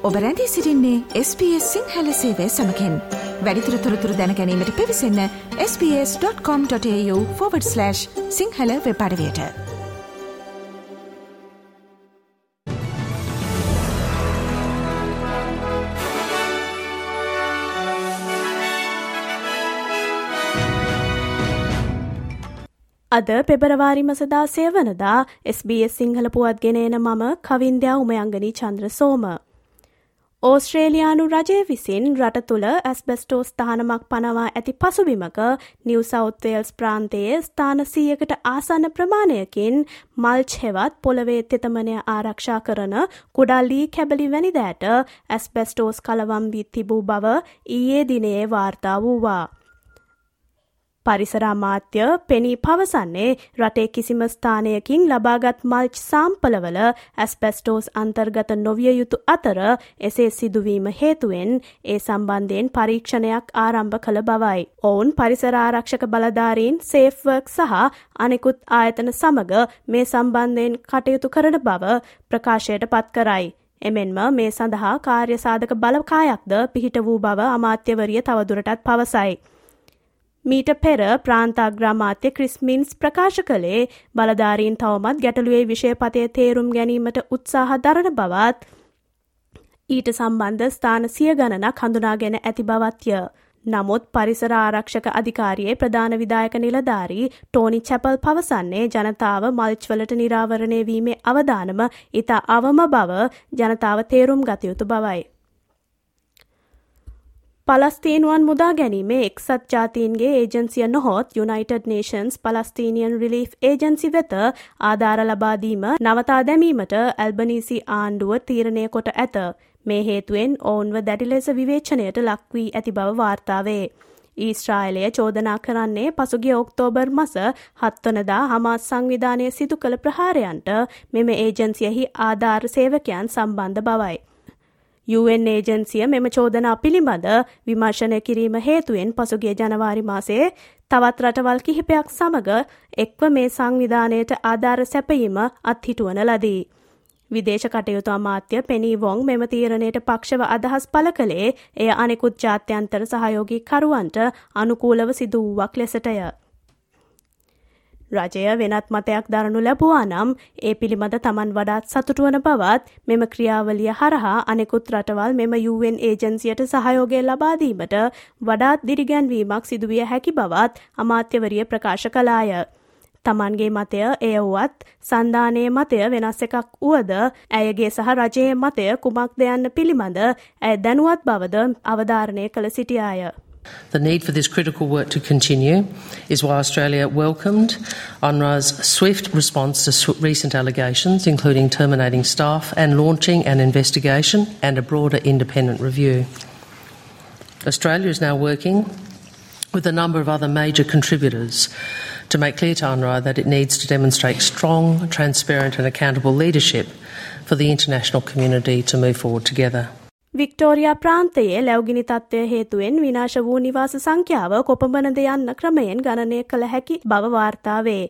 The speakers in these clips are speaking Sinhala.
program.com.au. ඔබ රැඳී සිරින්නේ SBS සිංහල සේවය සමකෙන් වැඩිතුර තොරතුර දැනැනීමට පිවිසන්න ps.com.ta/ සිංහල වෙපඩවයට. අද පෙබරවාරි මසදා සේවනදා SBS සිංහල පුවත් ගෙනන මම කවින්දයා උමයංගනී චන්ද්‍ර සෝම. ඕස්ට්‍රේලයානු රජය විසින් රට තුළ ඇස්බෙස්ටෝස් තහනමක් පනවා ඇති පසුබිමක නිව් සෞත්වේල්ස් ප්‍රාන්තයේ ස්ථානසීයකට ආසන්න ප්‍රමාණයකින් මල්ච් හෙවත් පොළවේ තෙතමනය ආරක්ෂා කරන කුඩල්ලී කැබලි වැනිදෑට ඇස්බෙස්ටෝස් කලවම් වී තිබූ බව ඊයේ දිනයේ වාර්තා වූවා. පරිසර අමාත්‍ය පෙනී පවසන්නේ රටේ කිසිම ස්ථානයකින් ලබාගත් මල්ච් සාම්පලවල ඇස්පෙස්ටෝස් අන්තර්ගත නොවිය යුතු අතර එසේ සිදුවීම හේතුවෙන් ඒ සම්බන්ධයෙන් පරීක්ෂණයක් ආරම්භ කළ බවයි. ඔවුන් පරිසරාරක්ෂක බලධාරීන් සේෆ්වර්ක් සහ අනෙකුත් ආයතන සමග මේ සම්බන්ධයෙන් කටයුතු කරන බව ප්‍රකාශයට පත් කරයි. එමෙන්ම මේ සඳහා කාර්යසාධක බලකායක්ද පිහිට වූ බව අමාත්‍යවරිය තවදුරටත් පවසයි. මීට පෙර ප්‍රාන්තාග්‍රාමාත්‍ය ක්‍රිස්මින්ස් ප්‍රකාශ කළේ බලධාරීන් තවමත් ගැටලුවේ විෂයපතය තේරුම් ගැනීමට උත්සාහ දරන බවත් ඊට සම්බන්ධ ස්ථාන සිය ගණනක් හඳුනාගෙන ඇති බවත්ය. නමුත් පරිසර ආරක්ෂක අධිකාරියේ ප්‍රධාන විදායක නිලධාරී ටෝනි චැපල් පවසන්නේ ජනතාව මල්ච්වලට නිරාවරණය වීමේ අවධානම ඉතා අවම බව ජනතාව තේරුම් ගතයුතු බවයි. පලස්තීනුවන් මුදා ගැනීමේ එක්සත් ජාතීන්ගේ ඒජන්සිය නොහොත් United Nations Palestinian relief agency වෙත ආධාර ලබාදීම නවතා දැමීමට ඇල්බනීසි ආණ්ඩුව තීරණය කොට ඇත. මේ හේතුවෙන් ඔවුන්ව දැඩි ලෙස විවේචනයට ලක්වී ඇති බව වාර්තාවේ. ඊස්ට්‍රායිලය චෝදනා කරන්නේ පසුගිය ඔක්තෝබර් මස හත්වනදා හමාස් සංවිධානය සිදු කළ ප්‍රහාරයන්ට මෙම ඒජන්සියෙහි ආධාර සේවකයන් සම්බන්ධ බවයි. UN ඒජන්සිය මෙම චෝදනා පිළිබඳ විමර්ශනය කිරීම හේතුවෙන් පසුගිය ජනවාරි මාසේ තවත් රටවල් කිහිපයක් සමග එක්ව මේ සංවිධානයට ආධාර සැපීම අත්හිටුවන ලදී. විදේශ කටයුතු අමාත්‍ය පෙනී වොං මෙම තීරණයට පක්ෂව අදහස් පල කළේ එය අනෙකුත් ජාත්‍යන්තර සහයෝගී කරුවන්ට අනුකූලව සිදුවූවක් ලෙසටය. රජය වෙනත් මතයක් දරනු ලැබවා නම් ඒ පිළිබඳ තමන් වඩාත් සතුටුවන බවත් මෙම ක්‍රියාවලිය හරහා අනෙකුත් රටවල් මෙම UN ඒජන්සියට සහයෝගය ලබාදීමට වඩාත් දිරිගැන්වීමක් සිදුවිය හැකි බවත් අමාත්‍යවරිය ප්‍රකාශ කලාය. තමන්ගේ මතය එය වුවත් සන්ධානයේ මතය වෙනස් එකක් වුවද ඇයගේ සහ රජයේ මතය කුමක් දෙයන්න පිළිබඳ ඇය දැනුවත් බවද අවධාරණය කළ සිටියාය. The need for this critical work to continue is why Australia welcomed UNRWA's swift response to recent allegations, including terminating staff and launching an investigation and a broader independent review. Australia is now working with a number of other major contributors to make clear to UNRWA that it needs to demonstrate strong, transparent, and accountable leadership for the international community to move forward together. Victoria ප්‍රාන්තයේ ලැවගිනි තත්ත්වය හේතුවෙන් විනාශ වූ නිවාස සංඛ්‍යාව කොපමණද යන්න ක්‍රමයෙන් ගණනය කළ හැකි බව වාර්තාවේ.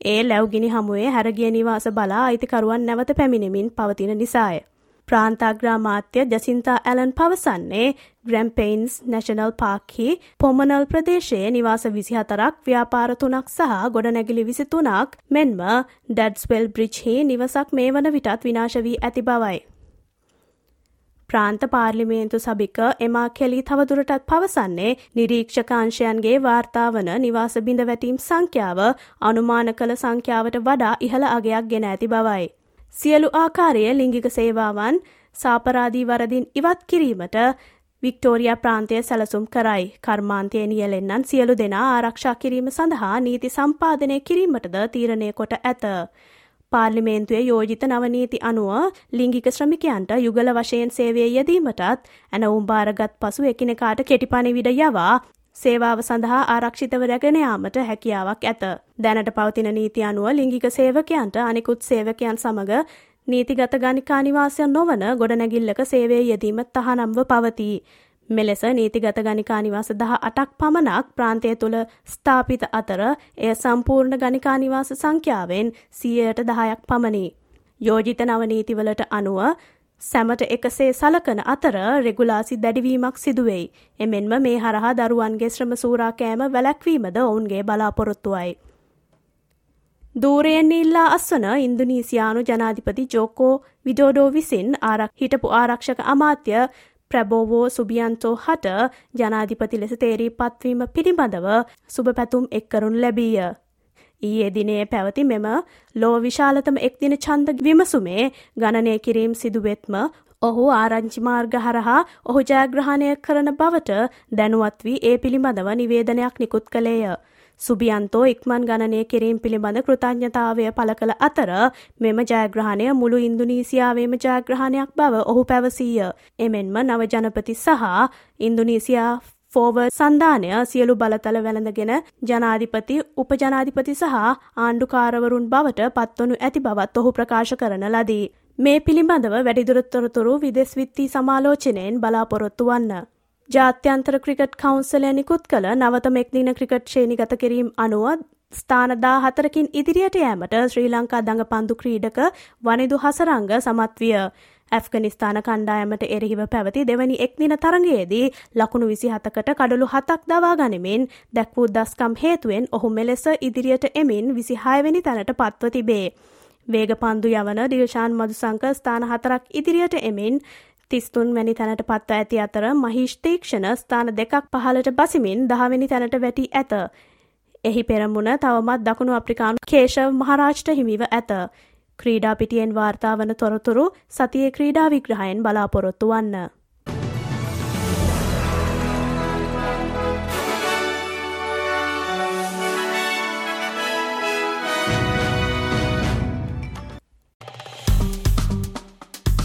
ඒ ලැව්ගිනි හමුවේ හැරගිය නිවාස බලා අයිතිකරුවන් නැවත පැමිණෙමින් පවතින නිසාය. ප්‍රාන්තාග්‍රාමාත්‍ය ජසින්තා ඇලන් පවසන්නේ ග්‍රැම්පෙයින්ස් නැශනල් පාක්හි පොමනල් ප්‍රදේශයේ නිවාස විසිහතරක් ව්‍යාපාර තුනක් සහ ගොඩනැගිලි විසිතුනක් මෙන්ම ඩැඩ්ස්වෙල් බ්‍රිච්හි නිවසක් මේ වන විටත් විනාශ වී ඇති බවයි. ප්‍රාන්ත පාර්ලිමේන්තු සභික එමා කෙලි තවදුරටත් පවසන්නේ නිරීක්ෂකාංශයන්ගේ වාර්තාවන නිවාස බිඳ වැටීම් සංඛ්‍යාව අනුමාන කළ සංඛ්‍යාවට වඩා ඉහළ අගයක් ගෙන ඇති බවයි. සියලු ආකාරයේ ලිංගික සේවාවන් සාපරාධී වරදින් ඉවත් කිරීමට වික්ටෝරියා ප්‍රාන්තය සැලසුම් කරයි. කර්මාන්තය නියලෙන්නන් සියලු දෙනා ආරක්ෂා කිරීම සඳහා නීති සම්පාදනය කිරීමටද තීරණය කොට ඇත. පාර්ලිමේන්තුවේ යෝජිත නවනීති අනුව ලිංගික ශ්‍රමිකයන්ට යුගල වශයෙන් සේවය යෙදීමටත් ඇනවුම් භාරගත් පසු එකිනෙකාට කෙටිපනිවිඩ යවා සේවාව සඳහා ආරක්ෂිතව රැගෙන යාමට හැකියාවක් ඇත. දැනට පවතින නීති අනුව ලිංගික සේවකයන්ට අනිකුත් සේවකයන් සමග නීතිගත ගනිකා නිවාසයන් නොවන ගොඩනැගිල්ලක සේවය යෙදීම තහනම්ව පවතී. මෙලෙස නීතිගත ගනිකා නිවාස දහ අටක් පමණක් ප්‍රාන්තය තුළ ස්ථාපිත අතර එය සම්පූර්ණ ගනිකා නිවාස සංඛ්‍යාවෙන් සියයට දහයක් පමණි. යෝජිත නවනීතිවලට අනුව සැමට එකසේ සලකන අතර රෙගුලාසි දැඩිවීමක් සිදුවෙයි. එමෙන්ම මේ හරහා දරුවන්ගේ ශ්‍රම සූරාකෑම වැලැක්වීමද ඔවුන්ගේ බලාපොරොත්තුවයි. දූරයෙන් ඉල්ලා අස්වන ඉන්දුනීසියානු ජනාධිපති ජෝකෝ විඩෝඩෝ විසින් ආරක් හිටපු ආරක්ෂක අමාත්‍ය ප්‍රබෝවෝ සුබියන්තෝ හට ජනාධිපති ලෙස තේරී පත්වීම පිළිබඳව සුභ පැතුම් එක්කරුන් ලැබීය. ඊයේ දිනේ පැවති මෙම ලෝ විශාලතම එක්දින චන්ද විමසුමේ ගණනය කිරීම් සිදුවෙත්ම ඔහු ආරංචිමාර්ග හරහා ඔහු ජයග්‍රහණය කරන බවට දැනුවත් වී ඒ පිළිබඳව නිවේදනයක් නිකුත් කළේය. සුබියන්තෝ ඉක්මන් ගණනය කිරීම් පිළිබඳ කෘතඥතාවය පළ කළ අතර මෙම ජයග්‍රහණය මුළු ඉන්දුනීසියාවේම ජයග්‍රහණයක් බව ඔහු පැවසීය. එමෙන්ම නව ජනපති සහ ඉන්දුනීසියා ෆෝව සන්ධානය සියලු බලතල වැළඳගෙන ජනාධිපති උපජනාධිපති සහ ආණ්ඩුකාරවරුන් බවට පත්වනු ඇති බවත් ඔහු ප්‍රකාශ කරන ලදී. මේ පිළිබඳව වැඩිදුරත්තොරතුරු විදෙස් විත්ති සමාලෝචනයෙන් බලාපොරොත්තු වන්න. ජාත්‍යන්තර ක්‍රිකට් කවුන්සලය නිකුත් කළ නවතම එක්දින ක්‍රිකට් ශ්‍රේණිගත කිරීම් අනුව ස්ථානදා හතරකින් ඉදිරියට යෑමට ශ්‍රී ලංකා දඟ පන්දු ක්‍රීඩක වනිදු හසරංග සමත් විය. ඇෆ්ගනිස්ථාන කණ්ඩායමට එරෙහිව පැවති දෙවැනි එක්දින තරගයේදී ලකුණු විසි හතකට කඩලු හතක් දවා ගනිමින් දැක්වූ දස්කම් හේතුවෙන් ඔහු මෙලෙස ඉදිරියට එමින් විසි හයවැනි තැනට පත්ව තිබේ. වේග පන්දු යවන දිල්ශාන් මදුසංක ස්ථාන හතරක් ඉදිරියට එමින් තිස්තුන් වැනි තැනට පත්ව ඇති අතර මහිෂ්තීක්ෂණ ස්ථාන දෙකක් පහලට බසිමින් දහවෙනි තැනට වැටි ඇත. එහි පෙරමුණ තවමත් දකුණු අප්‍රිකානු කේශව මහරාජ්ට හිමිව ඇත. ක්‍රීඩා පිටියෙන් වාර්තා වන තොරතුරු සතියේ ක්‍රීඩා විග්‍රහයෙන් බලාපොරොත්තු වන්න.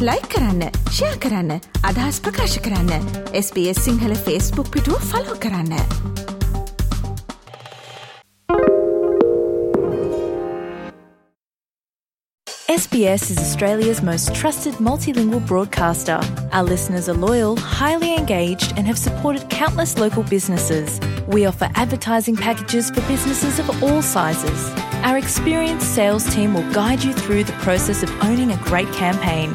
ලයි කරන්න ෂයා කරන්න අදහස් ප්‍රකාශ කරන්න SBS සිංහල ෆස්බුක් පිටුව ෆලෝ කරන්න. SBS is Australia's most trusted multilingual broadcaster. Our listeners are loyal, highly engaged, and have supported countless local businesses. We offer advertising packages for businesses of all sizes. Our experienced sales team will guide you through the process of owning a great campaign.